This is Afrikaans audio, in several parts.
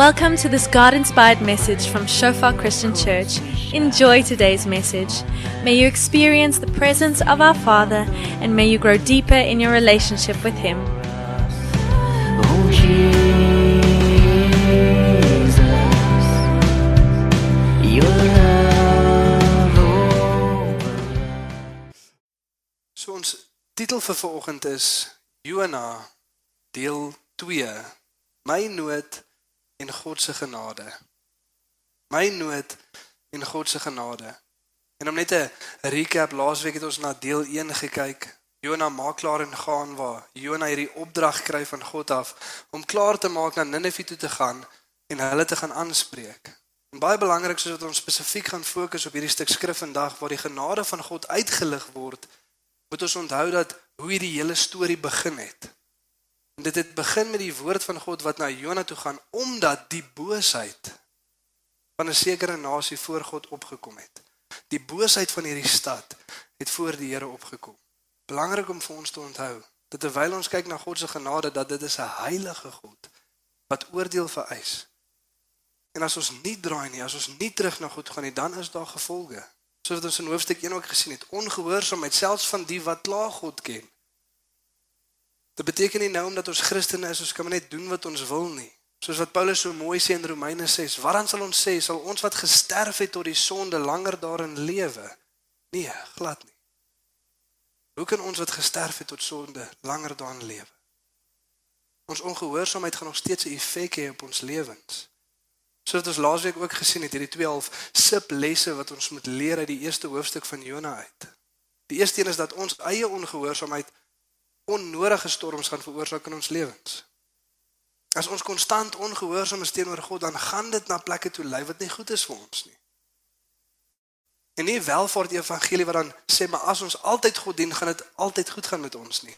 Welcome to this God inspired message from Shofar Christian Church. Enjoy today's message. May you experience the presence of our Father and may you grow deeper in your relationship with Him. Oh Jesus, your love over So ons titel vir vanoggend is Jona deel 2. My nood en God se genade. My nood en God se genade. En om net 'n recap, laasweek het ons na deel 1 gekyk. Jona maak klaar en gaan waar Jona hierdie opdrag kry van God af om klaar te maak na Ninive toe te gaan en hulle te gaan aanspreek. En baie belangrik soos wat ons spesifiek gaan fokus op hierdie stuk skrif vandag waar die genade van God uitgelig word, moet ons onthou dat hoe hierdie hele storie begin het. En dit het begin met die woord van God wat na Jona toe gaan omdat die boosheid van 'n sekere nasie voor God opgekom het. Die boosheid van hierdie stad het voor die Here opgekom. Belangrik om vir ons te onthou dat terwyl ons kyk na God se genade dat dit is 'n heilige God wat oordeel vereis. En as ons nie draai nie, as ons nie terug na God gaan nie, dan is daar gevolge. Soos wat ons in hoofstuk 1 ook gesien het, ongehoorsaamheid selfs van die wat klaar God ken. Dit beteken nie nou omdat ons Christene is, ons kan maar net doen wat ons wil nie. Soos wat Paulus so mooi sê in Romeine 6, waaraan sal ons sê sal ons wat gesterf het tot die sonde langer daarin lewe? Nee, glad nie. Hoe kan ons wat gesterf het tot sonde langer daarin lewe? Ons ongehoorsaamheid gaan nog steeds 'n effek hê op ons lewens. Soos ons laasweek ook gesien het, hierdie 12 sip lesse wat ons moet leer uit die eerste hoofstuk van Jona uit. Die eerste een is dat ons eie ongehoorsaamheid onnodige storms gaan veroorsaak in ons lewens. As ons konstant ongehoorsaam is teenoor God, dan gaan dit na plekke toe lei wat nie goed is vir ons nie. En nie welvaart evangelie wat dan sê maar as ons altyd God dien, gaan dit altyd goed gaan met ons nie.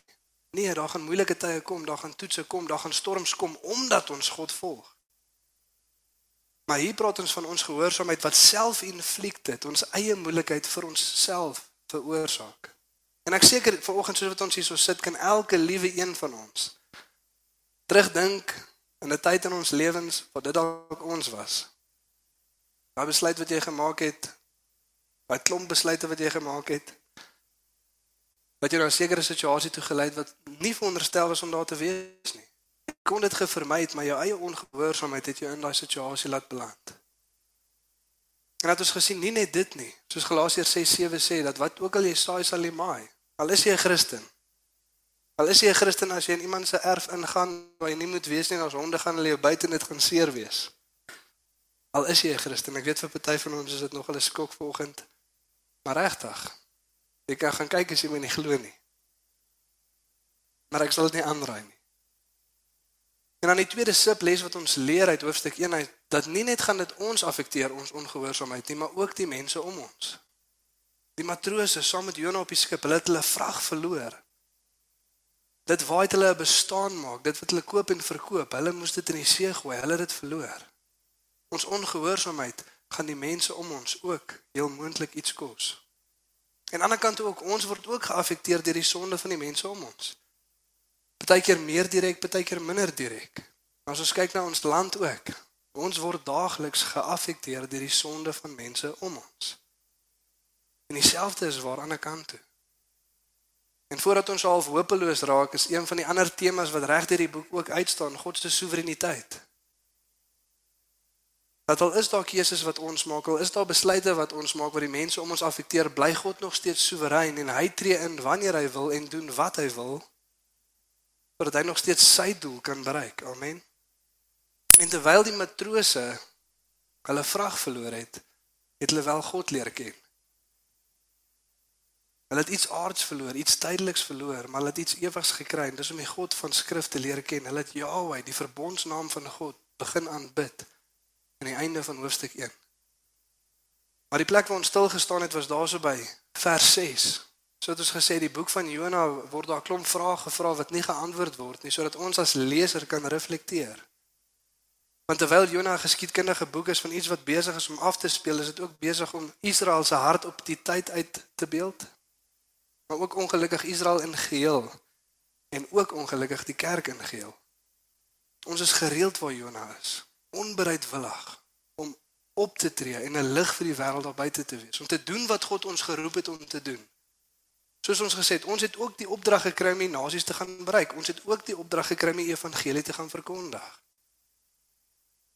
Nee, daar gaan moeilike tye kom, daar gaan toetse kom, daar gaan storms kom omdat ons God volg. Maar hier praat ons van ons gehoorsaamheid wat self-inflicted, ons eie moeilikheid vir onsself veroorsaak. En ek seker vanoggend soos wat ons hier so sit, kan elke liewe een van ons terugdink aan 'n tyd in ons lewens wat dit dalk ons was. Daai besluit wat jy gemaak het, daai klomp besluite wat jy gemaak het, wat jou na 'n sekere situasie toe gelei het wat nie veronderstel was om daar te wees nie. Jy kon dit gevermy het, maar jou eie ongehoorsaamheid het jou in daai situasie laat beland. En het ons gesien nie net dit nie, soos Galasiërs 6:7 sê dat wat ook al jy saai sal jy maai. Al is jy 'n Christen. Al is jy 'n Christen as jy in iemand se erf ingaan waar jy nie moet wees nie, as honde gaan hulle jou buite net gaan seer wees. Al is jy 'n Christen, ek weet vir party van ons is dit nog 'n skok vanoggend. Maar regtig. Jy kan gaan kyk as jy my nie glo nie. Maar ek sal dit nie aanraai nie. En dan die tweede subles wat ons leer uit hoofstuk 1 uit dat nie net gaan dit ons affekteer ons ongehoorsaamheid nie, maar ook die mense om ons. Die matrose saam met Jona op die skip, hulle het hulle vrag verloor. Dit waar het hulle 'n bestaan maak, dit wat hulle koop en verkoop, hulle moes dit in die see gooi, hulle het dit verloor. Ons ongehoorsaamheid gaan die mense om ons ook heel moontlik iets kos. En aan die ander kant ook ons word ook geaffekteer deur die sonde van die mense om ons. Partykeer meer direk, partykeer minder direk. As ons kyk na ons land ook, ons word daagliks geaffekteer deur die sonde van mense om ons. En dieselfde is waar aan die kant toe. En voordat ons half hopeloos raak, is een van die ander temas wat reg deur die boek ook uitstaan, God se soewereiniteit. Dat al is daar keuses wat ons maak, al is daar besluite wat ons maak wat die mense om ons affekteer, bly God nog steeds soewerein en hy tree in wanneer hy wil en doen wat hy wil sodat hy nog steeds sy doel kan bereik. Amen. En terwyl die matrose hulle vrag verloor het, het hulle wel God leer ken. Hulle het iets aards verloor, iets tydigs verloor, maar hulle het iets ewigs gekry en dis om die God van skrif te leer ken. Hulle het Jahweh, die verbondsnaam van God, begin aanbid aan die einde van hoofstuk 1. Maar die plek waar ons stil gestaan het was daarso by vers 6. So het ons gesê die boek van Jona word daar klomp vrae gevra wat nie geantwoord word nie sodat ons as leser kan reflekteer. Want terwyl Jona 'n geskiedkundige boek is van iets wat besig is om af te speel, is dit ook besig om Israel se hart op die tyd uit te beeld. Maar ook ongelukkig Israel in geheel en ook ongelukkig die kerk in geheel. Ons is gereeld waar Jona is. onbereidwillig om op te tree en 'n lig vir die wêreld daar buite te wees, om te doen wat God ons geroep het om te doen. Soos ons gesê het, ons het ook die opdrag gekry om die nasies te gaan bereik. Ons het ook die opdrag gekry om die evangelie te gaan verkondig.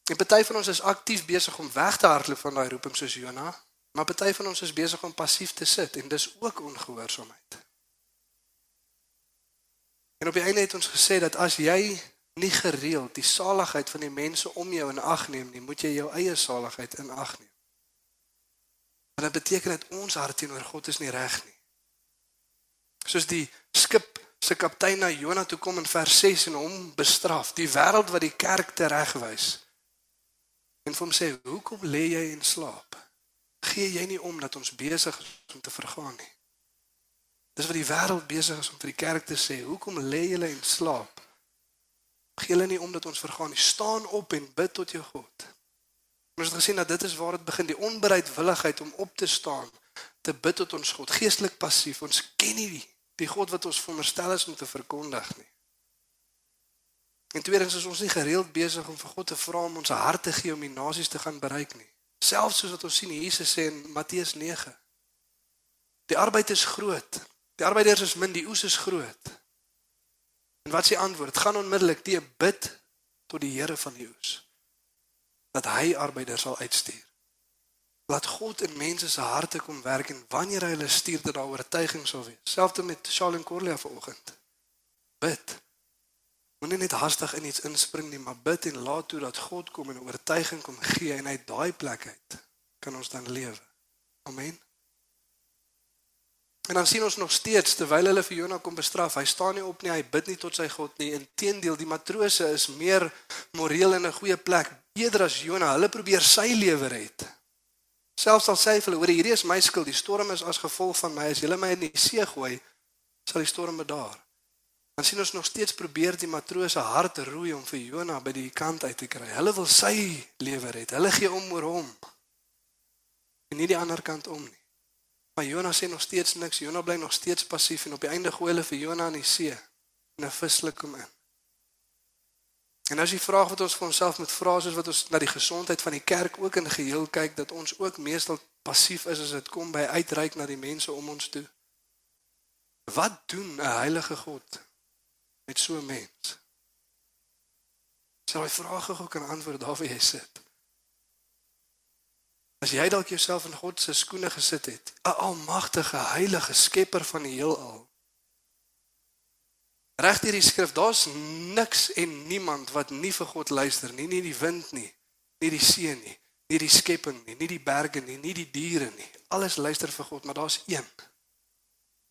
En party van ons is aktief besig om weg te hardloop van daai roeping soos Jona, maar party van ons is besig om passief te sit en dis ook ongehoorsaamheid. En op die einde het ons gesê dat as jy nie gereeld die saligheid van die mense om jou in ag neem nie, moet jy jou eie saligheid in ag neem. Want dit beteken dat ons hart teenoor God is nie reg nie. Soos die skip se kaptein na Jona toe kom in vers 6 en hom bestraf, die wêreld wat die kerk teregwys en vir hom sê hoekom lê jy en slaap? Gee jy nie om dat ons besig is om te vergaan nie? Dis wat die wêreld besig is om vir die kerk te sê, hoekom lê julle en slaap? Gee julle nie om dat ons vergaan nie. Staan op en bid tot jou God. Ons het gesien dat dit is waar dit begin, die onbereidwilligheid om op te staan, te bid tot ons God, geestelik passief. Ons ken nie die, die God wat ons veronderstel is om te verkondig nie. En tweedens is ons nie gereeld besig om vir God te vra om ons hart te gee om die nasies te gaan bereik nie. Selfs soos wat ons sien Jesus sê in Matteus 9. Die arbeid is groot. Die arbeiders is min, die oes is groot. En wat s'ie antwoord? Dit gaan onmiddellik te bid tot die Here van die oes dat hy arbeiders sal uitstuur. Laat God in mense se harte kom werk en wanneer hy hulle stuur dat daar oortuiging sal wees. Selfs met Charles en Corlia vanoggend. Bid Moenie net hastig in iets inspring nie, maar bid en laat toe dat God kom en 'n oortuiging kom gee en uit daai plek uit kan ons dan lewe. Amen. En dan sien ons nog steeds terwyl hulle vir Jona kom bestraf, hy staan nie op nie, hy bid nie tot sy God nie. Inteendeel, die matrose is meer moreel in 'n goeie plek eerder as Jona. Hulle probeer sy lewe red. Selfs al sê hulle oor hierdie is my skuld, die storm is as gevolg van my. As julle my in die see gooi, sal die storm bedaar dan sien ons nog steeds probeer die matrose hart roei om vir Jona by die kant uit te kry. Hulle wil sy lewe red. Hulle gee om oor hom. En nie die ander kant om nie. Maar Jona sê nog steeds niks. Jona bly nog steeds passief en op die einde gooi hulle vir Jona in die see en 'n vislik kom in. En as jy vraag wat ons vir onsself moet vra is wat ons na die gesondheid van die kerk ook in geheel kyk dat ons ook meestal passief is as dit kom by uitreik na die mense om ons toe. Wat doen 'n heilige God met so 'n mens? Sal hy vrae gou kan antwoord daar waar jy sit? As jy dalk jouself in God se skoene gesit het, 'n almagtige, heilige skepper van die heelal. Reg hierdie skrif, daar's niks en niemand wat nie vir God luister nie, nie die wind nie, nie die see nie, nie die skepping nie, nie die berge nie, nie die diere nie. Alles luister vir God, maar daar's een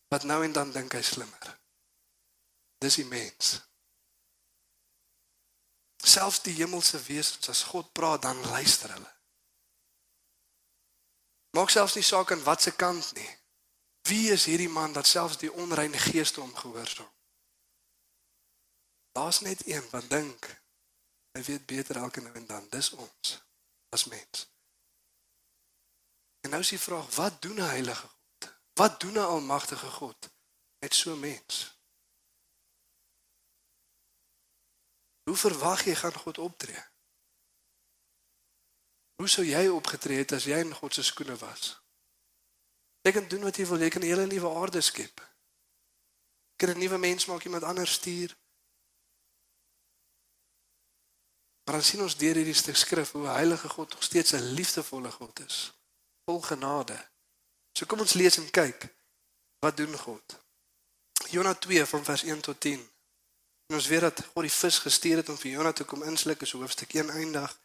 wat nou en dan dink hy slimmer. Dis die mens. Selfs die hemelse wesens as God praat dan luister hulle. Maak selfs nie saak aan watter kant nie. Wie is hierdie man dat selfs die onreine geeste hom gehoorsaam? Daar's net een wat dink hy weet beter elke nou en dan. Dis ons as mens. En nou is die vraag, wat doen 'n heilige God? Wat doen 'n almagtige God met so 'n mens? Hoe verwag jy gaan God optree? Hoe sou jy opgetree het as jy in God se skoene was? Jy kan doen wat jy wil, jy kan 'n hele nuwe aarde skep. Jy kan 'n nuwe mens maak, iemand anders stuur. Maar sien ons deur hierdie stuk skrif hoe heilige God nog steeds 'n liefdevolle God is, vol genade. So kom ons lees en kyk wat doen God. Jona 2 van vers 1 tot 10. En ons weet dat God die vis gestuur het om vir Jona te kom insluk is hoofstuk 1 eindig.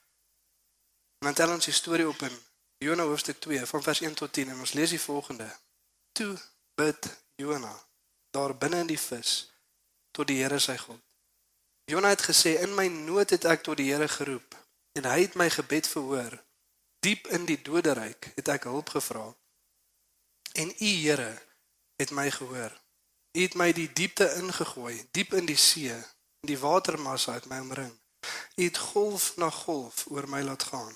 En dan tel ons die storie op in Jona hoofstuk 2 van vers 1 tot 10 en ons lees die volgende. Toe bid Jona daar binne in die vis tot die Here sy God. Jona het gesê in my nood het ek tot die Here geroep en hy het my gebed verhoor. Diep in die doderyk het ek hulp gevra. En u Here het my gehoor. U het my die diepte ingegooi, diep in die see, in die watermassa het my omring. U het golf na golf oor my laat gaan.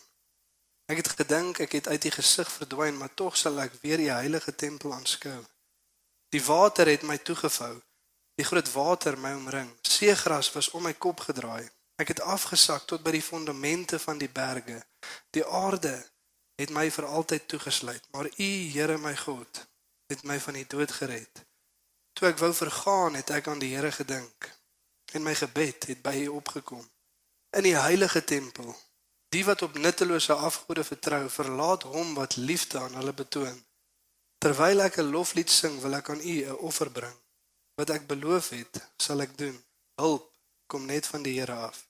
Ek het gedink ek het uit die gesig verdwyn, maar tog sal ek weer die heilige tempel aanskou. Die water het my toegevou. Die groot water my omring. Seegras was om my kop gedraai. Ek het afgesak tot by die fondamente van die berge. Die aarde het my vir altyd toegesluit, maar U, Here my God, het my van die dood gered. Toe ek wou vergaan, het ek aan die Here gedink en my gebed het by U opgekom. In die heilige tempel, die wat op nuttelose afgode vertrou, verlaat hom wat liefde aan hulle betoon. Terwyl ek 'n loflied sing, wil ek aan U 'n offer bring. Wat ek beloof het, sal ek doen. Hulp kom net van die Here af.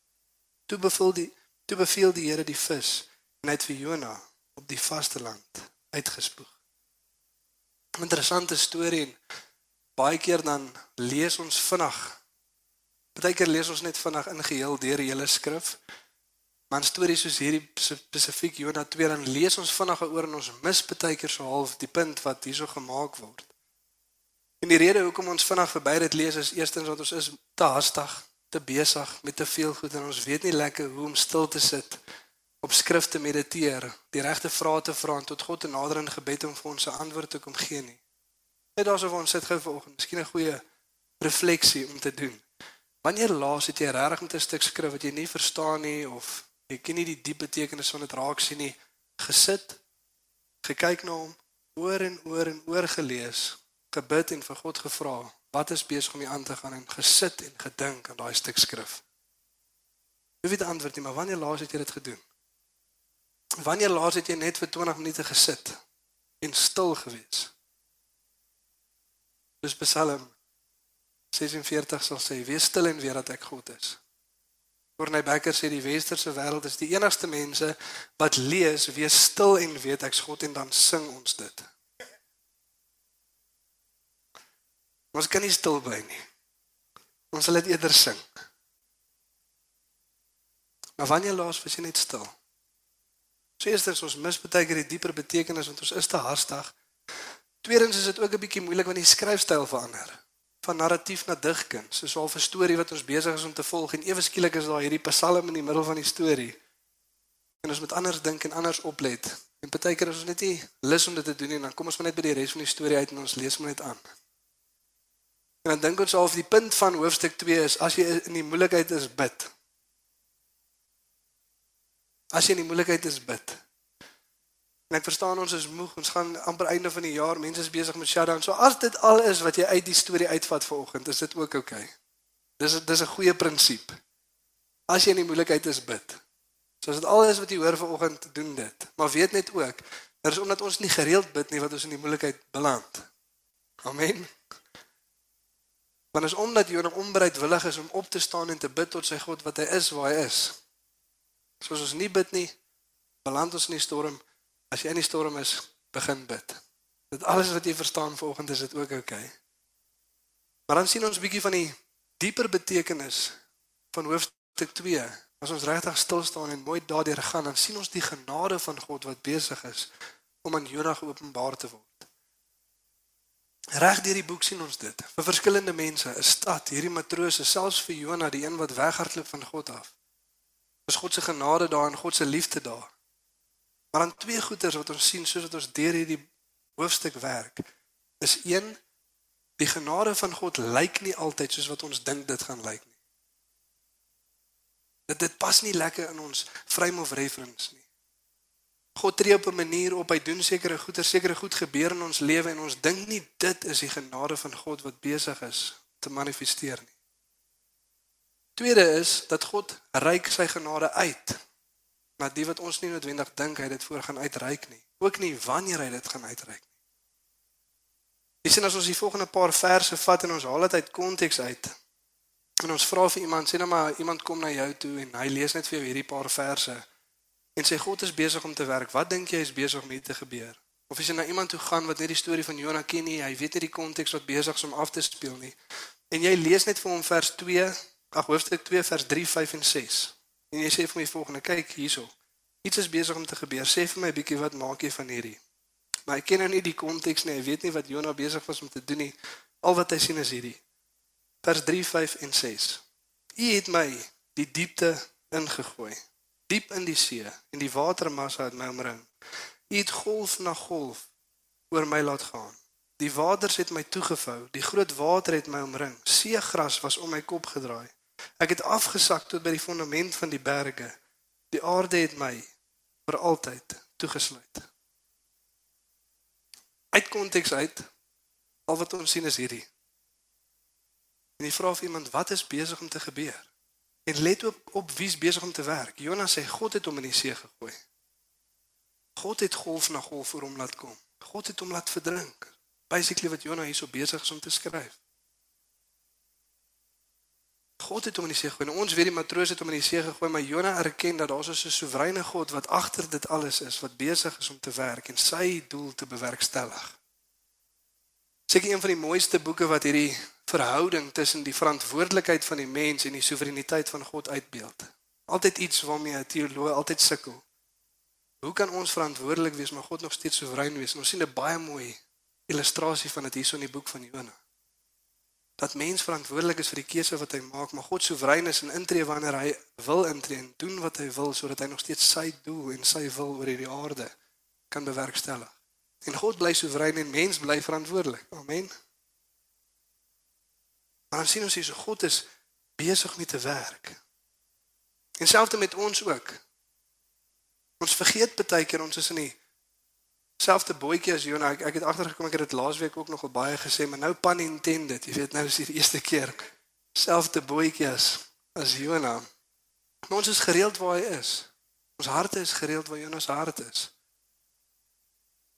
Toe beveel die toe beveel die Here die vis en hy het vir Jona op die vasteland uitgespoeg. 'n Interessante storie en baie keer dan lees ons vinnig. Partykeer lees ons net vinnig in geheel deur die hele skrif. Maar stories soos hierdie spesifiek Jona 2 dan lees ons vinnig oor en ons mis partykeer so half die punt wat hierso gemaak word. En die rede hoekom ons vinnig verby dit lees is eerstens want ons is te haastig, te besig met te veel goed en ons weet nie lekker hoe om stil te sit op skrif te mediteer, die regte vrae te vra en tot God te nader in gebed om vir ons 'n antwoord te kom gee nie. Net daarsof ons sit gou vanoggend, miskien 'n goeie refleksie om te doen. Wanneer laas het jy regtig met 'n stuk skrif wat jy nie verstaan nie of jy ken nie die diep betekenis van dit raak sien nie, gesit, gekyk na hom, oor en oor en oor gelees, gebid en vir God gevra, wat is besig om hier aan te gaan en gesit en gedink aan daai stuk skrif. Jy weet die antwoord nie, maar wanneer laas het jy dit gedoen? Wanneer laas het jy net vir 20 minute gesit en stil gewees? Dis Psalm 46 sal sê: "Wees stil en weet dat ek God is." Corneille Becker sê die westerse wêreld is die enigste mense wat lees: "Wees stil en weet ek's God" en dan sing ons dit. Ons kan nie stil bly nie. Ons sal dit eerder sing. Maar wanneer laas was jy net stil? So eerstens ons mis baie keer die dieper betekenis want ons is te haastig. Tweedens is dit ook 'n bietjie moeilik want die skryfstyl verander van narratief na digkuns. Soos al 'n storie wat ons besig is om te volg en ewe skielik is daar hierdie psalm in die middel van die storie. En ons moet anders dink en anders oplet. En baie keer is ons net nie lus om dit te doen nie en dan kom ons maar net by die res van die storie uit en ons lees maar net aan. En dan dink ons al of die punt van hoofstuk 2 is as jy in die moeilikheid is bid. As jy in die moeilikheid is bid. En ek verstaan ons is moeg. Ons gaan amper einde van die jaar. Mense is besig met shutdown. So as dit al is wat jy uit die storie uitvat vanoggend, is dit ook oukei. Okay. Dis dis 'n goeie prinsip. As jy in die moeilikheid is bid. So as dit al is wat jy hoor vanoggend, doen dit. Maar weet net ook, dit is omdat ons nie gereeld bid nie wat ons in die moeilikheid beland. Amen. Want is omdat jy onbereidwillig is om op te staan en te bid tot sy God wat hy is waar hy is. Soos ons nie bid nie, beland ons in die storm. As jy in die storm is, begin bid. Dit alles wat jy verstaan vanoggend is dit ook oukei. Okay. Maar dan sien ons 'n bietjie van die dieper betekenis van hoofstuk 2. As ons regtig stil staan en mooi daardeur gaan, dan sien ons die genade van God wat besig is om aan Jonah geopenbaar te word. Reg deur die boek sien ons dit. Vir verskillende mense, 'n stad, hierdie matrose, selfs vir Jonah, die een wat weghardloop van God af. Is God se genade daar en God se liefde daar. Maar dan twee goeters wat ons sien soos wat ons deur hierdie hoofstuk werk, is een die genade van God lyk nie altyd soos wat ons dink dit gaan lyk nie. Dit dit pas nie lekker in ons frame of reference nie. God tree op 'n manier op, hy doen sekere goeie, sekere goed gebeur in ons lewe en ons dink nie dit is die genade van God wat besig is te manifesteer nie. Tweede is dat God reik sy genade uit. Maar die wat ons nie noodwendig dink hy dit voor gaan uitreik nie. Ook nie wanneer hy dit gaan uitreik nie. Jy sien as ons die volgende paar verse vat en ons haal dit uit konteks uit. En ons vra vir iemand, sê nou maar iemand kom na jou toe en hy lees net vir jou hierdie paar verse en sê God is besig om te werk. Wat dink jy is besig om hier te gebeur? Of as jy na iemand toe gaan wat net die storie van Jona ken nie, hy weet nie die konteks wat besig is om af te speel nie. En jy lees net vir hom vers 2, ag hoofstuk 2 vers 3, 5 en 6. En jy sê vir my volgende, kyk hierso. Iets is besig om te gebeur. Sê vir my 'n bietjie wat maak jy van hierdie? Maar hy ken nou nie die konteks nie. Hy weet nie wat Jona besig was om te doen nie. Al wat hy sien is hierdie. Vers 3, 5 en 6. U het my die diepte ingegooi diep in die see en die watermassa het my omring. U het golf na golf oor my laat gaan. Die waters het my toegevou, die groot water het my omring. Seegras was om my kop gedraai. Ek het afgesak tot by die fondament van die berge. Die aarde het my vir altyd toegesluit. Uit konteks uit al wat ons sien is hierdie. En jy vra vir iemand wat is besig om te gebeur? En let ook op wie's besig om te werk. Jonas sê God het hom in die see gegooi. God het golf na golf voor hom laat kom. God het hom laat verdrink. Basically wat Jonas hierso besig is om te skryf. God het hom in die see gegooi. En ons weet die matroos het hom in die see gegooi, maar Jonas erken dat daar is 'n soewereine God wat agter dit alles is, wat besig is om te werk en sy doel te bewerkstellig. Seker een van die mooiste boeke wat hierdie verhouding tussen die verantwoordelikheid van die mens en die soewereiniteit van God uitbeeld. Altyd iets waarmee 'n teoloog altyd sukkel. Hoe kan ons verantwoordelik wees maar God nog steeds soewerein wees? En ons sien 'n baie mooi illustrasie van dit hierso in die boek van Jona. Dat mens verantwoordelik is vir die keuse wat hy maak, maar God soewerein is en intree wanneer hy wil intree en doen wat hy wil sodat hy nog steeds sy doel en sy wil oor hierdie aarde kan bewerkstellig. En God bly soewerein en mens bly verantwoordelik. Amen. Maar dan sien ons hier so God is besig met te werk. En selfs met ons ook. Ons vergeet baie keer ons is in die selfde bootjie as Jonah. Ek, ek het agtergekom ek het dit laasweek ook nogal baie gesê, maar nou pan intended. Jy weet nou is die eerste keer selfde bootjie as as Jonah. Maar ons is gereeld waar hy is. Ons harte is gereeld waar Jonah se hart is.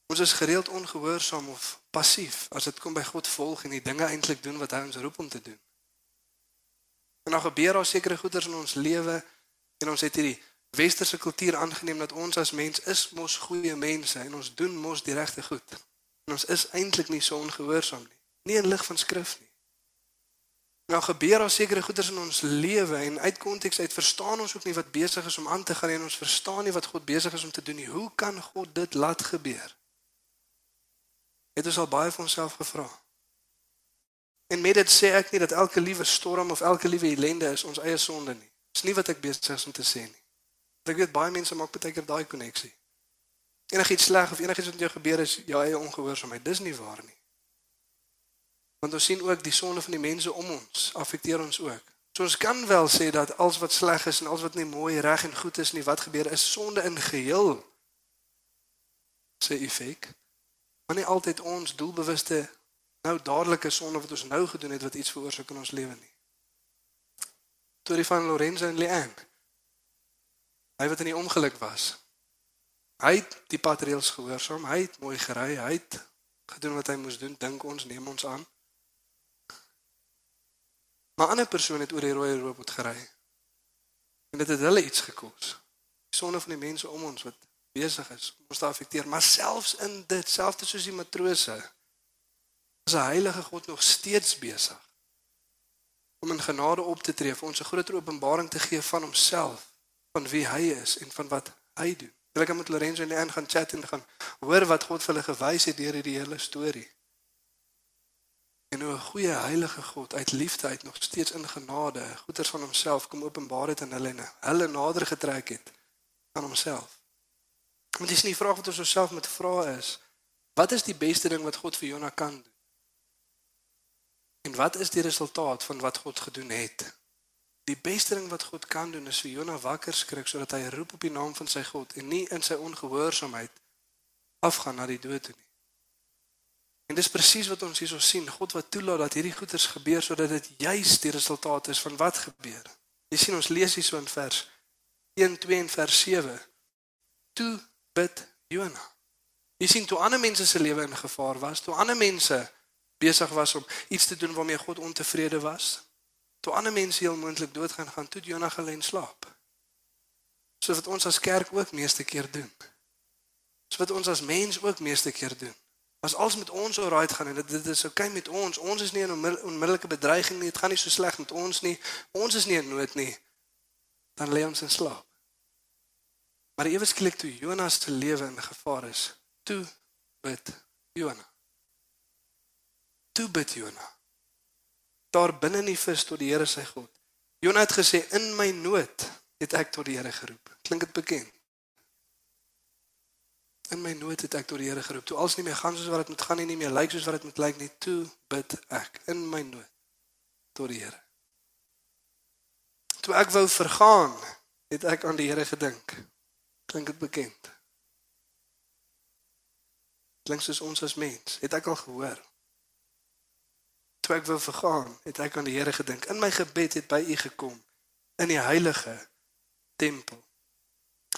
Ons is gereeld ongehoorsaam of passief as dit kom by God volg en die dinge eintlik doen wat hy ons roep om te doen. En dan gebeur daar sekere goeders in ons lewe en ons het hierdie westerse kultuur aangeneem dat ons as mens is mos goeie mense en ons doen mos die regte goed. En ons is eintlik nie so ongehoorsaam nie. Nie in lig van skrif nie. Nou gebeur daar sekere goeders in ons lewe en uit konteks uit verstaan ons ook nie wat besig is om aan te gaan en ons verstaan nie wat God besig is om te doen nie. Hoe kan God dit laat gebeur? Het ons al baie vir onsself gevra. En met dit sê ek nie dat elke liewe storm of elke liewe ellende is ons eie sonde nie. Dis nie wat ek besig is om te sê nie. Want ek weet baie mense maak baie keer daai koneksie. Enigiets sleg of enigiets wat jou gebeur is jou eie ongehoorsaamheid. Dis nie waar nie. Want ons sien ook die sonde van die mense om ons affekteer ons ook. So ons kan wel sê dat alles wat sleg is en alles wat nie mooi, reg en goed is nie, wat gebeur is sonde in geheel. Sê effek maar nie altyd ons doelbewuste nou dadelike sonde wat ons nou gedoen het wat iets veroorsaak in ons lewe nie. Storie van Lorenzo en Leanne. Hy wat in die ongeluk was. Hy het die patreels gehoorsaam, hy het mooi gery, hy het gedoen wat hy moes doen, dink ons neem ons aan. Maar 'n ander persoon het oor die rooi robot gery. En dit het hulle iets gekos. Die sonde van die mense om ons wat besig is om ons te affekteer, maar selfs in dit, selfs soos die matrose, is 'n heilige God nog steeds besig om in genade op te tree, vir ons 'n groter openbaring te gee van homself, van wie hy is en van wat hy doen. Wil ek met Lorenzo en Anne gaan chat en gaan hoor wat God vir hulle gewys het deur hierdie hele storie. En hoe 'n goeie heilige God uit liefde uit nog steeds in genade goeders van homself kom openbaar het aan hulle en hulle nader getrek het aan homself. Want dis nie die vraag wat ons osself moet vra is, wat is die beste ding wat God vir Jona kan doen? En wat is die resultaat van wat God gedoen het? Die beste ding wat God kan doen is vir Jona wakker skrik sodat hy roep op die naam van sy God en nie in sy ongehoorsaamheid afgaan na die dood toe nie. En dis presies wat ons hierso sien, God wat toelaat dat hierdie goeters gebeur sodat dit juis die resultaat is van wat gebeur. Jy sien ons lees hierso in vers 1 2 en vers 7. Toe bid Jona. Jy sien toe ander mense se lewe in gevaar was, toe ander mense besig was om iets te doen waarmee God ontevrede was, toe ander mense heel moontlik doodgaan gaan, toe Jona gelê en slaap. So wat ons as kerk ook meeste keer doen. So wat ons as mens ook meeste keer doen. As alles met ons alright gaan en dit, dit is oukei okay met ons, ons is nie in 'n onmiddellike bedreiging nie, dit gaan nie so sleg met ons nie, ons is nie in nood nie, dan lê ons in slaap. Maar ewe skielik toe Jonas se lewe in gevaar is, toe bid Jona. Toe bid Jona. Daar binne in die vis tot die Here sy God. Jona het gesê in my nood het ek tot die Here geroep. Klink dit bekend? In my nood het ek tot die Here geroep. Toe alles nie meer gaan soos wat dit moet gaan nie, nie meer lyk soos wat dit moet lyk nie, toe bid ek in my nood tot die Here. Toe ek wou vergaan, het ek aan die Here gedink. Klink dit bekend? Klink soos ons as mens. Het ek al gehoor. Toe ek wou vergaan, het ek aan die Here gedink. In my gebed het by U gekom in die heilige tempel.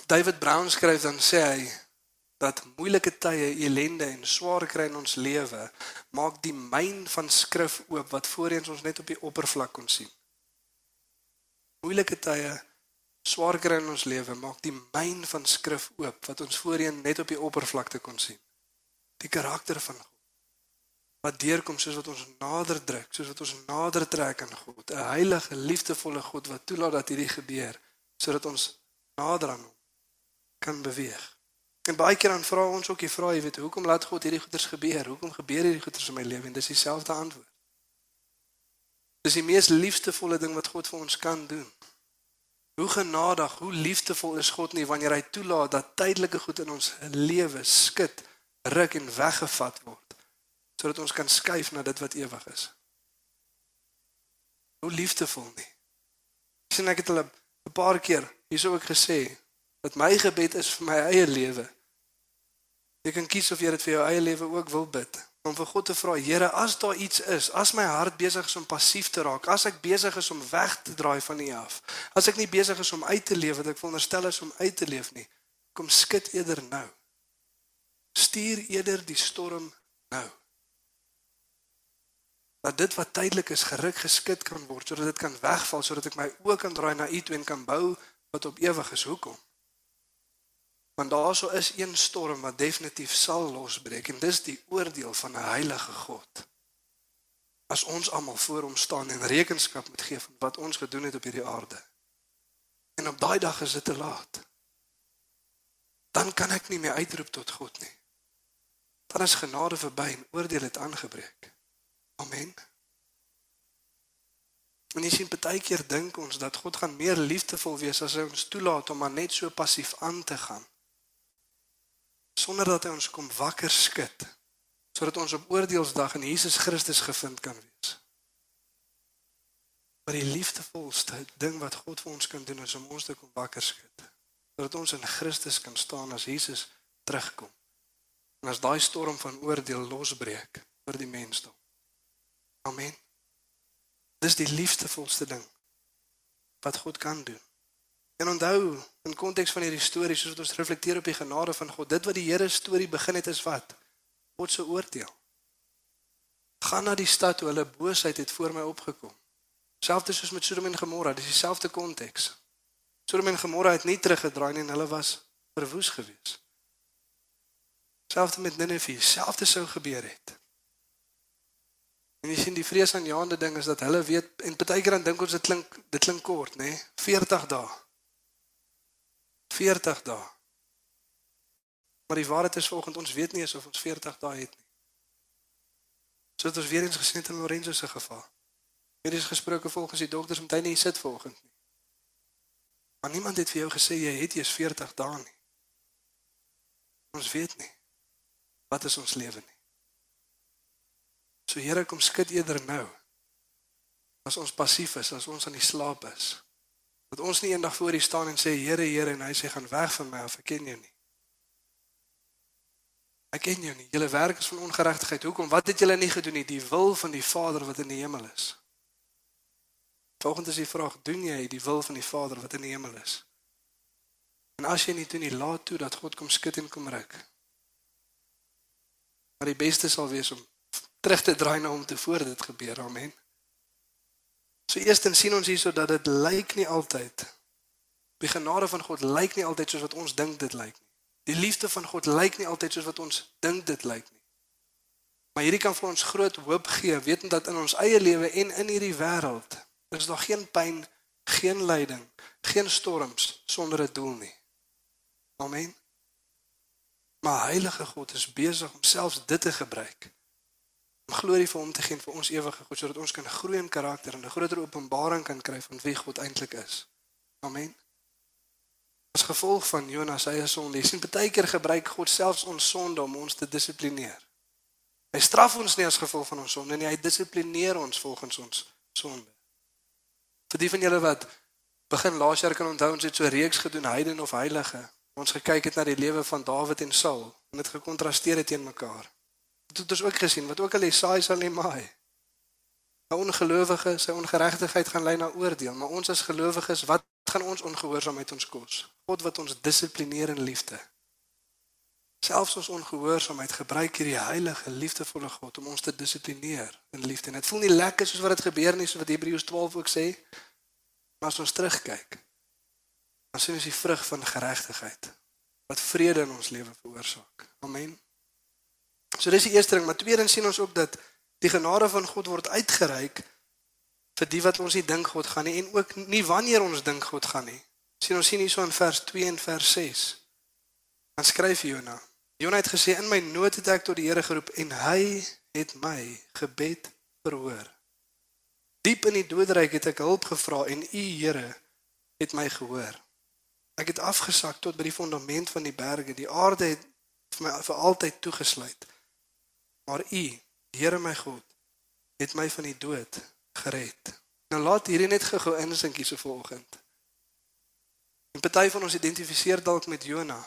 David Brown skryf dan sê hy dat moeilike tye, elende en swaar kry in ons lewe maak die myn van skrif oop wat voorheen ons net op die oppervlak kon sien. Moeilike tye, swaar kry in ons lewe maak die myn van skrif oop wat ons voorheen net op die oppervlakte kon sien. Die karakter van God wat deurkom soos wat ons nader druk, soos wat ons nader trek aan God, 'n heilige, liefdevolle God wat toelaat dat hierdie gebeur sodat ons nader aan hom kan beweeg. En baie keer dan vra ons ook die vraag, jy weet, hoekom laat God hierdie goeders gebeur? Hoekom gebeur hierdie goeders in my lewe? En dis dieselfde antwoord. Dis die mees liefdevolle ding wat God vir ons kan doen. Hoe genadig, hoe liefdevol is God nie wanneer hy toelaat dat tydelike goed in ons lewe skit, ruk en weggevat word sodat ons kan skuif na dit wat ewig is. Hoe liefdevol nie. Sien ek het al 'n paar keer hierso ook gesê dat my gebed is vir my eie lewe. Jy kan kies of jy dit vir jou eie lewe ook wil bid. Om vir God te vra, Here, as daar iets is, as my hart besig is om passief te raak, as ek besig is om weg te draai van U af, as ek nie besig is om uit te leef wat ek veronderstel is om uit te leef nie, kom skud eerder nou. Stuur eerder die storm nou dat dit wat tydelik is geruk geskit kan word sodat dit kan wegval sodat ek my oë kan draai na U toe en kan bou wat op ewig is. Hoekom? Want daarso is een storm wat definitief sal losbreek en dis die oordeel van 'n heilige God. As ons almal voor hom staan en rekenskap moet gee van wat ons gedoen het op hierdie aarde en op daai dag is dit te laat dan kan ek nie meer uitroep tot God nie. Dan is genade verby en oordeel het aangebreek Amen. En jy sien baie keer dink ons dat God gaan meer liefdevol wees as hy ons toelaat om maar net so passief aan te gaan. Sonder dat hy ons kom wakker skud sodat ons op oordeelsdag in Jesus Christus gevind kan wees. Maar die liefdevolste ding wat God vir ons kan doen is om ons te kom wakker skud sodat ons in Christus kan staan as Jesus terugkom. En as daai storm van oordeel losbreek oor die mensdom Amen. Dis die liefdevolste ding wat God kan doen. En onthou, in konteks van hierdie storie, soos wat ons reflekteer op die genade van God, dit wat die Here storie begin het is wat? God se oordeel. Gaan na die stad hoe hulle boosheid het voor my opgekom. Selfs soos met Sodom en Gomorra, dis dieselfde konteks. Sodom en Gomorra het nie teruggedraai nie en hulle was verwoes gewees. Selfs met Nineve, selfs sou gebeur het. En jy sien die vreesaanjaende ding is dat hulle weet en baie keer dan dink ons dit klink dit klink kort, nê? Nee? 40 dae. 40 dae. Maar die waarheid is volgens ons weet nie of ons 40 dae het nie. So dit is weer eens gesien in Lorenzo se geval. Hier is gesproke volgens die dokters om hy sit volgens nie. Maar niemand het vir jou gesê jy het eers 40 dae nie. Ons weet nie. Wat is ons lewe nie? So Here kom skud eerder nou. As ons passief is, as ons aan die slaap is. Dat ons nie eendag voor U staan en sê Here, Here en hy sê gaan weg van my of ek ken jou nie. Ek ken jou nie. Julle werk is van ongeregtigheid. Hoekom? Wat het julle nie gedoen nie? Die wil van die Vader wat in die hemel is. Volgens is die vraag, doen jy die wil van die Vader wat in die hemel is? En as jy nie doen nie, laat toe dat God kom skud en kom ruk. Maar die beste sal wees om terug te draai na hom te voor dit gebeur. Amen. So eerstens sien ons hierso dat dit lyk nie altyd die genade van God lyk nie altyd soos wat ons dink dit lyk nie. Die liefde van God lyk nie altyd soos wat ons dink dit lyk nie. Maar hierdie kan vir ons groot hoop gee, wetend dat in ons eie lewe en in hierdie wêreld is daar geen pyn, geen lyding, geen storms sonder 'n doel nie. Amen. Maar Heilige God is besig om selfs dit te gebruik om glorie vir hom te gee vir ons ewige God sodat ons kan groei in karakter en 'n groter openbaring kan kry van wie God eintlik is. Amen. As gevolg van Jonas se eie sonde, jy sien baie keer gebruik God selfs ons sonde om ons te dissiplineer. Hy straf ons nie as gevolg van ons sonde nie, hy dissiplineer ons volgens ons sonde. Vir die van julle wat Begin laas jaar kan onthou ons het so reeks gedoen heiden of heilige. Ons gekyk het na die lewe van Dawid en Saul en dit gekontrasteer het teen mekaar. Dit het ons ook gesien wat ook al Jesaja sal nie maai. 'n Ongelowige sy ongeregtigheid gaan lei na oordeel, maar ons as gelowiges, wat gaan ons ongehoorsaamheid ons kos? God wat ons dissiplineer in liefde. Selfs ons ongehoorsaamheid gebruik hierdie heilige, liefdevolle God om ons te dissiplineer in liefde. En dit voel nie lekker soos wat dit gebeur nie, soos wat Hebreërs 12 ook sê. Maar as ons terugkyk, dan sien ons die vrug van geregtigheid wat vrede in ons lewe veroorsaak. Amen. So dis die eerste ding, maar tweedens sien ons ook dat die genade van God word uitgereik vir die wat ons nie dink God gaan nie en ook nie wanneer ons dink God gaan nie. Sien ons sien hierso in vers 2 en vers 6. Dan skryf Jona. Jona het gesê in my nood het ek tot die Here geroep en hy het my gebed verhoor. Diep in die doodryk het ek hulp gevra en u Here het my gehoor. Ek het afgesak tot by die fondament van die berge. Die aarde het vir my vir altyd toegesluit. Maar u, Here my God, het my van die dood gered. Nou laat hierdie net gou-gou insinkie so vanoggend. En party van ons identifiseer dalk met Jona.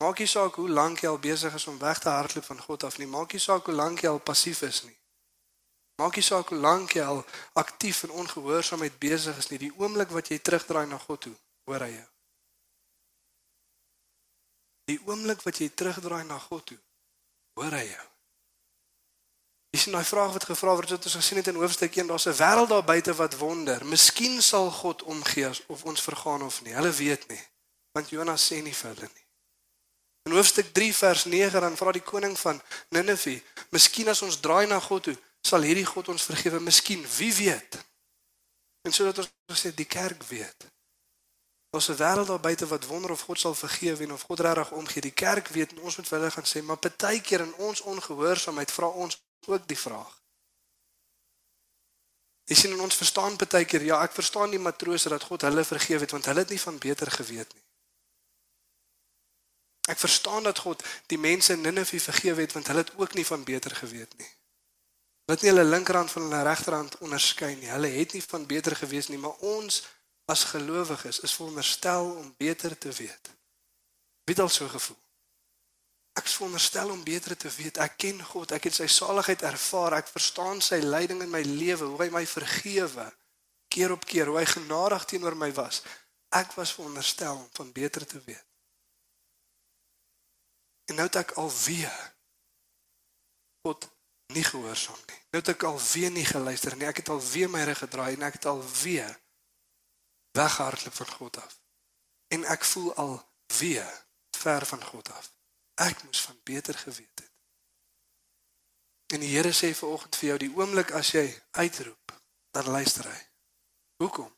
Maak nie saak hoe lank jy al besig is om weg te hardloop van God af nie. Maak nie saak hoe lank jy al passief is nie. Maak nie saak hoe lank jy al aktief en ongehoorsaamheid besig is nie. Die oomblik wat jy terugdraai na God toe, hoor hy jou. Die oomblik wat jy terugdraai na God toe, hoor hy jou. Dis nou 'n vraag wat gevra word wat ons gesien het in hoofstuk 1, daar's 'n wêreld daar buite wat wonder. Miskien sal God omgee of ons vergaan of nie. Hulle weet nie, want Jonas sê nie vir hulle nie. In hoofstuk 3 vers 9 dan vra die koning van Ninive, "Miskien as ons draai na God toe, sal hierdie God ons vergewe, miskien, wie weet?" En sodat ons gesê die kerk weet. 'n wêreld daar buite wat wonder of God sal vergewe en of God regtig omgee. Die kerk weet en ons moet vir hulle gaan sê, maar partykeer in ons ongehoorsaamheid vra ons ook die vraag. Jy sien in ons verstaan partykeer, ja, ek verstaan die matrose dat God hulle vergewe het want hulle het nie van beter geweet nie. Ek verstaan dat God die mense in Ninive vergewe het want hulle het ook nie van beter geweet nie. Hulle het nie hulle linkerhand van hulle regterhand onderskei nie. Hulle het nie van beter gewees nie, maar ons as gelowiges is veronderstel om beter te weet. Wie het al so gevoel? Ek is veronderstel om beter te weet. Ek ken God, ek het sy saligheid ervaar, ek verstaan sy leiding in my lewe, hoe hy my vergewe keer op keer, hoe hy genadig teenoor my was. Ek was veronderstel om van beter te weet. En nou het ek alweer God nie gehoorsaam nie. Nou het ek alweer nie geluister nie. Ek het alweer my rug gedraai en ek het alweer weghardloop van God af. En ek voel alweer ver van God af. Ek moes van beter geweet het. En die Here sê vanoggend vir jou die oomblik as jy uitroep, dan luister hy. Hoekom?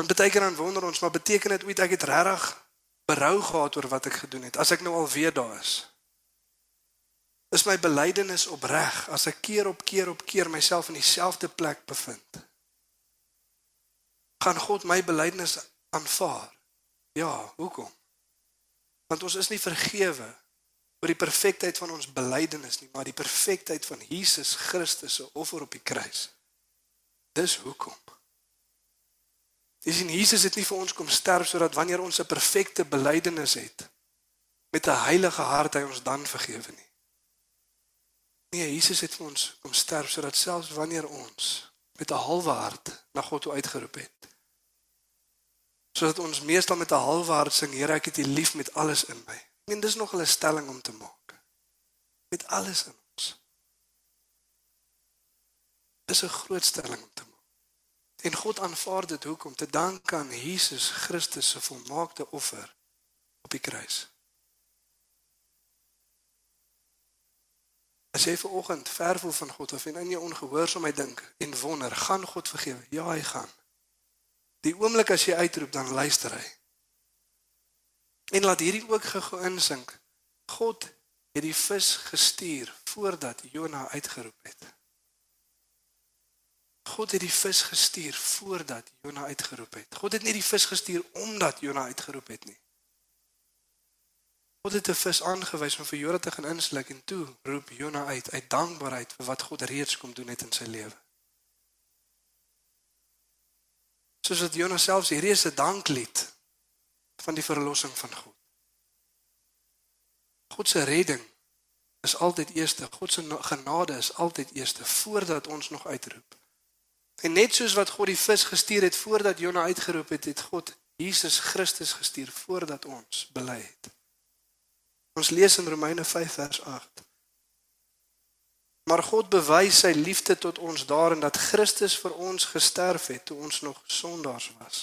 Want baie keer dan wonder ons, maar beteken dit ooit ek het regtig berou gehad oor wat ek gedoen het as ek nou al weer daar is? Is my belydenis opreg as ek keer op keer op keer myself in dieselfde plek bevind? Gaan God my belydenis aanvaar? Ja, hoekom? Want ons is nie vergewe oor die perfektheid van ons belydenis nie, maar die perfektheid van Jesus Christus se offer op die kruis. Dis hoekom. Dis in Jesus het nie vir ons kom sterf sodat wanneer ons 'n perfekte belydenis het met 'n heilige hart hy ons dan vergewe nie. Nee, Jesus het vir ons kom sterf sodat selfs wanneer ons met 'n halwe hart na God toe uitgeroep het sodat ons meestal met 'n halwe hart sing Here ek het U lief met alles in my. Ek meen dis nog 'n stelling om te maak. Met alles in ons. Dis 'n groot stelling om te maak. En God aanvaar dit hoekom te dank aan Jesus Christus se volmaakte offer op die kruis. As jy ver oggend ver voel van God of en in jou ongehoorsaamheid dink en wonder, gaan God vergewe? Ja, hy gaan. Die oomblik as jy uitroep, dan luister hy. En laat hierdie ook gego insink. God het die vis gestuur voordat Jona uitgeroep het. God het die vis gestuur voordat Jona uitgeroep het. God het nie die vis gestuur omdat Jona uitgeroep het nie. God het 'n vis aangewys om vir Jona te gaan insluk en toe roep Jona uit uit dankbaarheid vir wat God reeds kom doen het in sy lewe. Soos wat Jonas self sê, hierdie is 'n danklied van die verlossing van God. God se redding is altyd eerste. God se genade is altyd eerste voordat ons nog uitroep. En net soos wat God die vis gestuur het voordat Jona uitgeroep het, het God Jesus Christus gestuur voordat ons bely het. Ons lees in Romeine 5 vers 8. Maar God bewys sy liefde tot ons daarin dat Christus vir ons gesterf het toe ons nog sondaars was.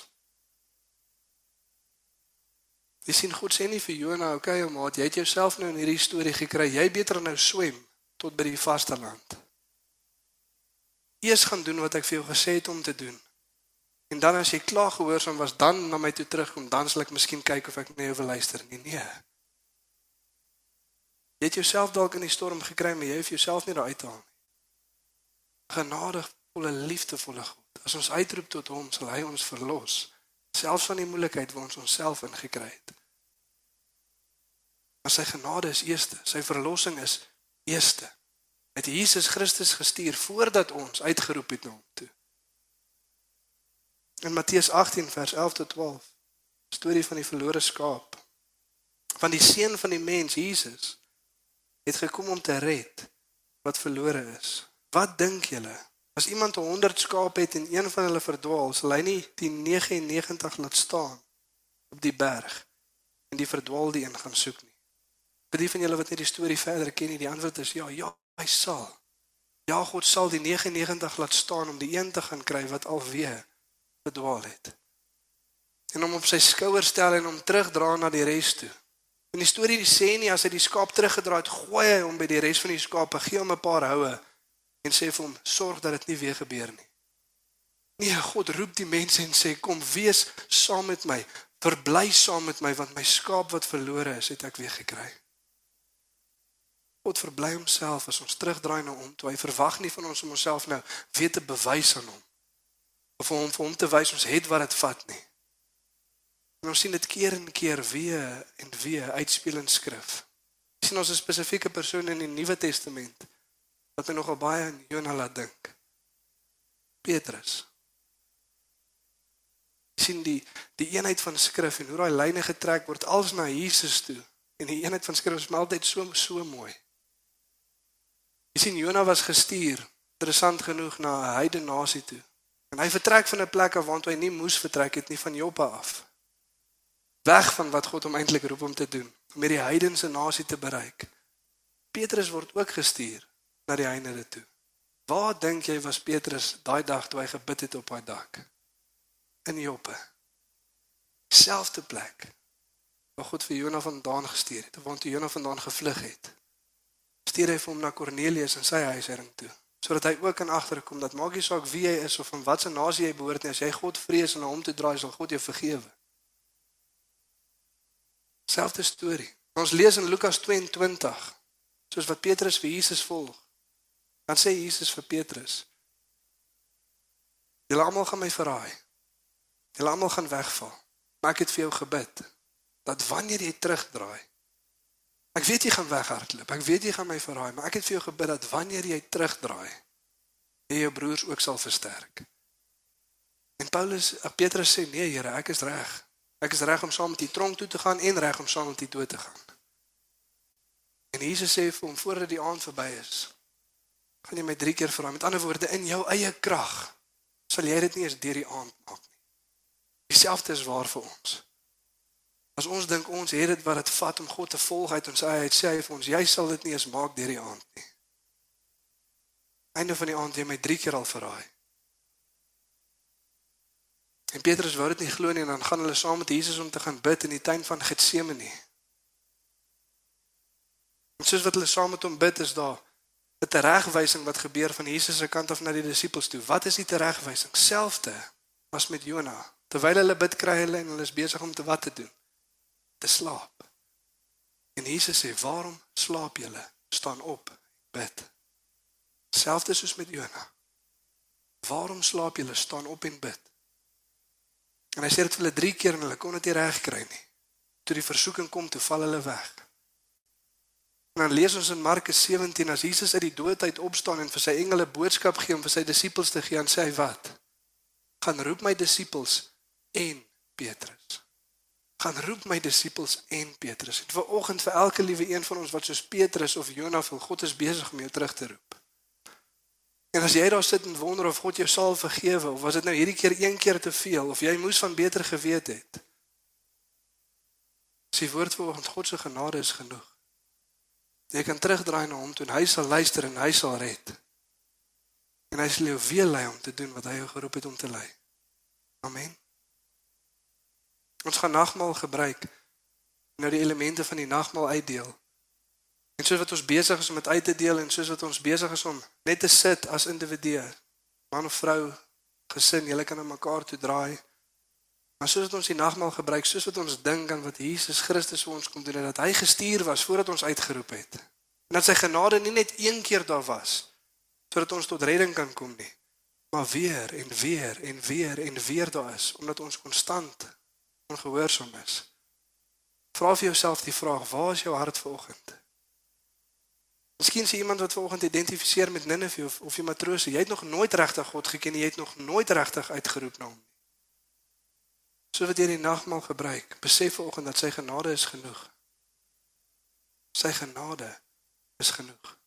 Jy sien God sê nie vir Jona, "Oké, okay, maat, jy het jouself nou in hierdie storie gekry. Jy beter nou swem tot by die vasteland." Eers gaan doen wat ek vir jou gesê het om te doen. En dan as jy klaar gehoorsaam was, dan na my toe terugkom, dan sal ek miskien kyk of ek na jou wil luister. Nee, nee. Jy het jouself dalk in die storm gekry, maar jy hoef jouself nie daar uit te haal nie. Genadevolle, liefdevolle God. As ons uitroep tot hom, sal hy ons verlos, selfs van die moeilikheid waar ons onsself ingekry het. Maar sy genade is eerste, sy verlossing is eerste. Het Jesus Christus gestuur voordat ons uitgeroep het na hom toe. In Matteus 18 vers 11 tot 12, storie van die verlore skaap. Van die seun van die mens Jesus het gekom om te red wat verlore is. Wat dink julle? As iemand 100 skape het en een van hulle verdwaal, sal hy nie die 99 laat staan op die berg en die verdwaalde een gaan soek nie. Vir die van julle wat net die storie verder ken, die antwoord is ja, ja, hy sal. Ja, God sal die 99 laat staan om die een te gaan kry wat alweer verdwaal het. En hom op sy skouers stel en hom terugdra na die res toe. En die storie sê nie as hy die skaap teruggedraai het, gooi hy hom by die res van die skape, gee hom 'n paar houe en sê vir hom, "Sorg dat dit nie weer gebeur nie." Nee, God roep die mense en sê, "Kom wees saam met my, verbly saam met my want my skaap wat verlore is, het ek weer gekry." God verbly homself as ons terugdraai na hom. Toe hy verwag nie van ons om onsself nou weer te bewys aan hom of om vir hom te wys ons het wat dit vat nie. En ons sien dit keer en keer weer en weer uitspeel in skrif. Ons sien ons 'n spesifieke persoon in die Nuwe Testament wat my nogal baie aan Jonah laat dink. Petrus. sien die die eenheid van skrif en hoe daai lyne getrek word als na Jesus toe. En die eenheid van skrif is altyd so so mooi. Jy sien Jona was gestuur interessant genoeg na 'n heidene nasie toe. En hy vertrek van 'n plek af waar hy nie moes vertrek het nie van Joppa af. Weg van wat God hom eintlik roep om te doen, om hierdie heidense nasie te bereik. Petrus word ook gestuur na die heidene toe. Waar dink jy was Petrus daai dag toe hy gebid het op daai dak? In Joppa. Selfde plek waar God vir Jona vandaan gestuur het, waar toe Jona vandaan gevlug het stuur hy vir hom na Kornelius in sy huishouding toe sodat hy ook kan agterkom dat maak nie saak wie hy is of van watter nasie hy behoort nie as jy God vrees en na hom toe draai sal God jou vergewe. Selfde storie. Ons lees in Lukas 22 soos wat Petrus vir Jesus volg. Dan sê Jesus vir Petrus: Julle almal gaan my verraai. Julle almal gaan wegval. Maar ek het vir jou gebid dat wanneer jy terugdraai Ek weet jy gaan weghardloop. Ek weet jy gaan my verraai, maar ek het vir jou gebid dat wanneer jy terugdraai, jy jou broers ook sal versterk. En Paulus, Petrus sê nee, Here, ek is reg. Ek is reg om saam met die tronk toe te gaan en reg om saam met die dood te gaan. En Jesus sê vir hom voordat die aand verby is, gaan jy my 3 keer verraai. Met ander woorde, in jou eie krag sal jy dit nie eens deur die aand maak nie. Dieselfde is waar vir ons. As ons dink ons het dit wat dit vat om God te volg uit ons eie, sê hy vir ons, jy sal dit nie eens maak deur die aand nie. Einde van die aand jy my 3 keer al verraai. En Petrus wou dit nie glo nie en dan gaan hulle saam met Jesus om te gaan bid in die tuin van Getsemane. En soos wat hulle saam met hom bid, is daar 'n teregwysing wat gebeur van Jesus se kant af na die disippels toe. Wat is die teregwysing? Selfde as met Jona. Terwyl hulle bid, kry hulle en hulle is besig om te wat te doen te slaap. En Jesus sê, "Waarom slaap julle? Staan op, bid." Selfs soos met Jona. "Waarom slaap julle? Staan op en bid." En hy sê dit vir hulle 3 keer en hulle kon dit nie reg kry nie. Toe die versoeking kom, toe val hulle weg. En dan lees ons in Markus 17 as Jesus uit die dood uit opstaan en vir sy engele boodskap gee om vir sy disippels te gee en sê hy wat? gaan roep my disippels en Petrus. Gaan roep my disippels en Petrus. En vir oggend vir elke liewe een van ons wat soos Petrus of Jonah wil, God is besig om jou terug te roep. En as jy daar sit en wonder of God jou sal vergewe of was dit nou hierdie keer een keer te veel of jy moes van beter geweet het. Sy woord vanoggend God se genade is genoeg. Jy kan terugdraai na hom toe en hy sal luister en hy sal red. En hy sal jou weer lei om te doen wat hy jou geroep het om te lei. Amen. Ons gaan nagmaal gebruik nou die elemente van die nagmaal uitdeel. En soos wat ons besig is om dit uit te deel en soos wat ons besig is om net te sit as individue, man of vrou, gesin, julle kan aan mekaar toe draai. Maar soos wat ons die nagmaal gebruik, soos wat ons dink aan wat Jesus Christus vir ons kom doen en dat hy gestuur was voordat ons uitgeroep het. En dat sy genade nie net een keer daar was sodat ons tot redding kan kom nie, maar weer en weer en weer en weer daar is omdat ons konstant ongehoorsaam is. Vra vir jouself die vraag: Waar is jou hart vanoggend? Miskien sien iemand wat vanoggend identifiseer met Nineve of of jy matrose, jy het nog nooit regtig God geken jy het nog nooit regtig uitgeroep na hom nie. So wat jy die nagmaal gebruik, besef vanoggend dat sy genade is genoeg. Sy genade is genoeg.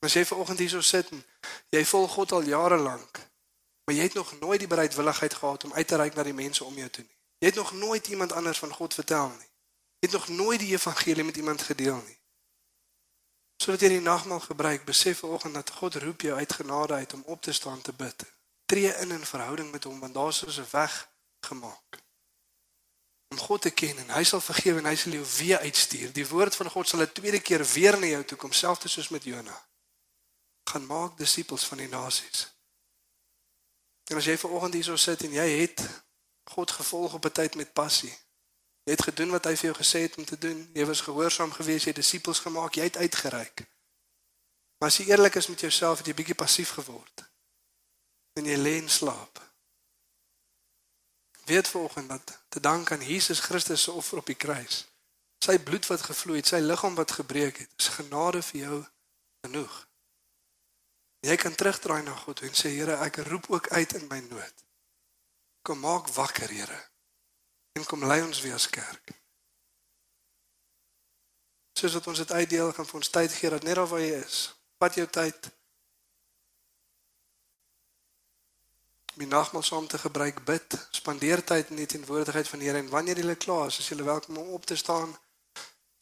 As jy vanoggend hierso sit en jy volg God al jare lank, maar jy het nog nooit die bereidwilligheid gehad om uit te reik na die mense om jou toe nie. Jy het nog nooit iemand anders van God vertel nie. Jy het nog nooit die evangelie met iemand gedeel nie sodat jy die nagmaal gebruik, besef vanoggend dat God roep jou uit genade uit om op te staan te bid. Tree in in verhouding met hom want daar's 'n weg gemaak. Om God te ken en hy sal vergewe en hy sal jou weer uitstuur. Die woord van God sal 'n tweede keer weer na jou toe kom, selfs soos met Jona. Gaan maak disippels van die nasies. En as jy vanoggend hierso sit en jy het God gevolg op 'n tyd met passie, Jy het gedoen wat hy vir jou gesê het om te doen. Jy was gehoorsaam geweest, jy het disippels gemaak, jy het uitgereik. Maar as jy eerlik is met jouself, het jy bietjie passief geword. En jy lê in slaap. Weet volgens dat te dank aan Jesus Christus se offer op die kruis. Sy bloed wat gevloei het, sy liggaam wat gebreek het, is genade vir jou genoeg. Jy kan terugdraai na God en sê Here, ek roep ook uit in my nood. Kom maak wakker, Here en kom lei ons weer as kerk. Soos wat ons dit uitdeel gaan vir ons tyd gee dat net of waar jy is, vat jou tyd. My nagmaal saam te gebruik bid, spandeer tyd in die teenwoordigheid van die Here en wanneer jy klaar is, is jy welkom om op te staan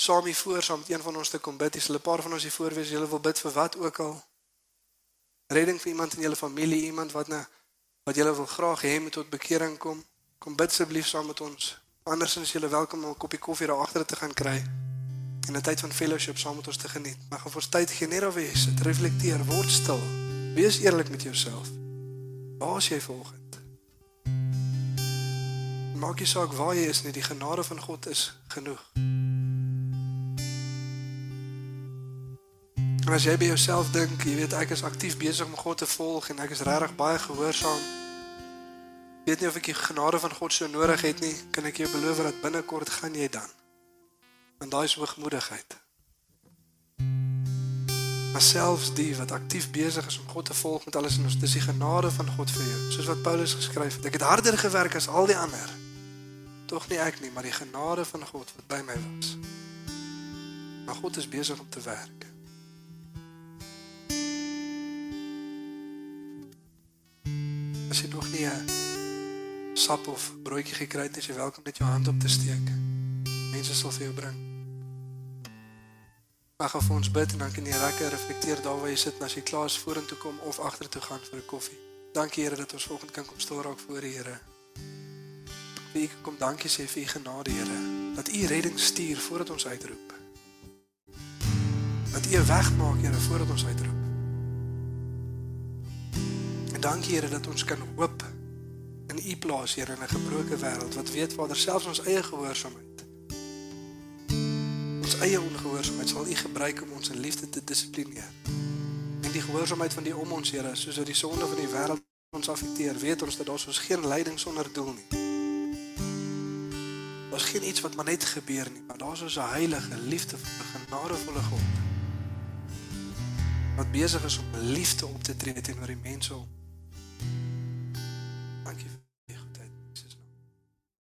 saam hier voor saam met een van ons te kom bid. Dis 'n paar van ons hier voor wees, jy wil bid vir wat ook al. Redding vir iemand in jou familie, iemand wat na wat jy wil graag hê moet tot bekering kom. Kom bid asseblief saam met ons. Andersins is julle welkom om 'n koppie koffie daar agter te gaan kry en 'n tyd van fellowship saam met ons te geniet. Maar gaan vir tyd gee net of wees, dit reflekteer, word stil. Wees eerlik met jouself. Waar is jy vanoggend? Maak nie saak waar jy is nie, die genade van God is genoeg. En as jy by jouself dink, jy weet ek is aktief besig om God te volg en ek is regtig baie gehoorsaam weet nie of ek die genade van God so nodig het nie, kan ek jou beloof dat binnekort gaan jy dan. Want daai is hoogmoedigheid. Maar selfs die wat aktief besig is om God te volg met alles in ons, dis die genade van God vir jou. Soos wat Paulus geskryf het, ek het harder gewerk as al die ander. Tog nie ek nie, maar die genade van God wat by my was. Maar God is besig om te werk. As jy nog nie 'n sap of broodjie gekry het, is jy welkom net jou hand op te steek. Mense sal vir jou bring. Mag af ons bid en dan kan jy lekker reflekteer daar waar jy sit en as jy klaar is vorentoe kom of agtertoe gaan vir 'n koffie. Dankie Here dat ons vanoggend kan kom stil raak voor die Here. Wie kom dankie sê vir u genade Here dat u redding stuur voordat ons uitroep. Dat u 'n weg maak Here voordat ons uitroep. En dankie Here dat ons kan hoop u plaas, Here, in 'n gebroke wêreld wat weet Vader selfs ons eie gehoorsaamheid. Ons eie ongehoorsaamheid sal u gebruik om ons in liefde te dissiplineer. En die gehoorsaamheid van die om ons, Here, soos dat die sonde van die wêreld ons affekteer, weet ons dat daar soos geen leiding sonder doel nie. Daar's geen iets wat maar net gebeur nie, maar daar's so 'n heilige, liefdevolle, genadevolle God wat besig is om liefde op te tree teenoor die mense om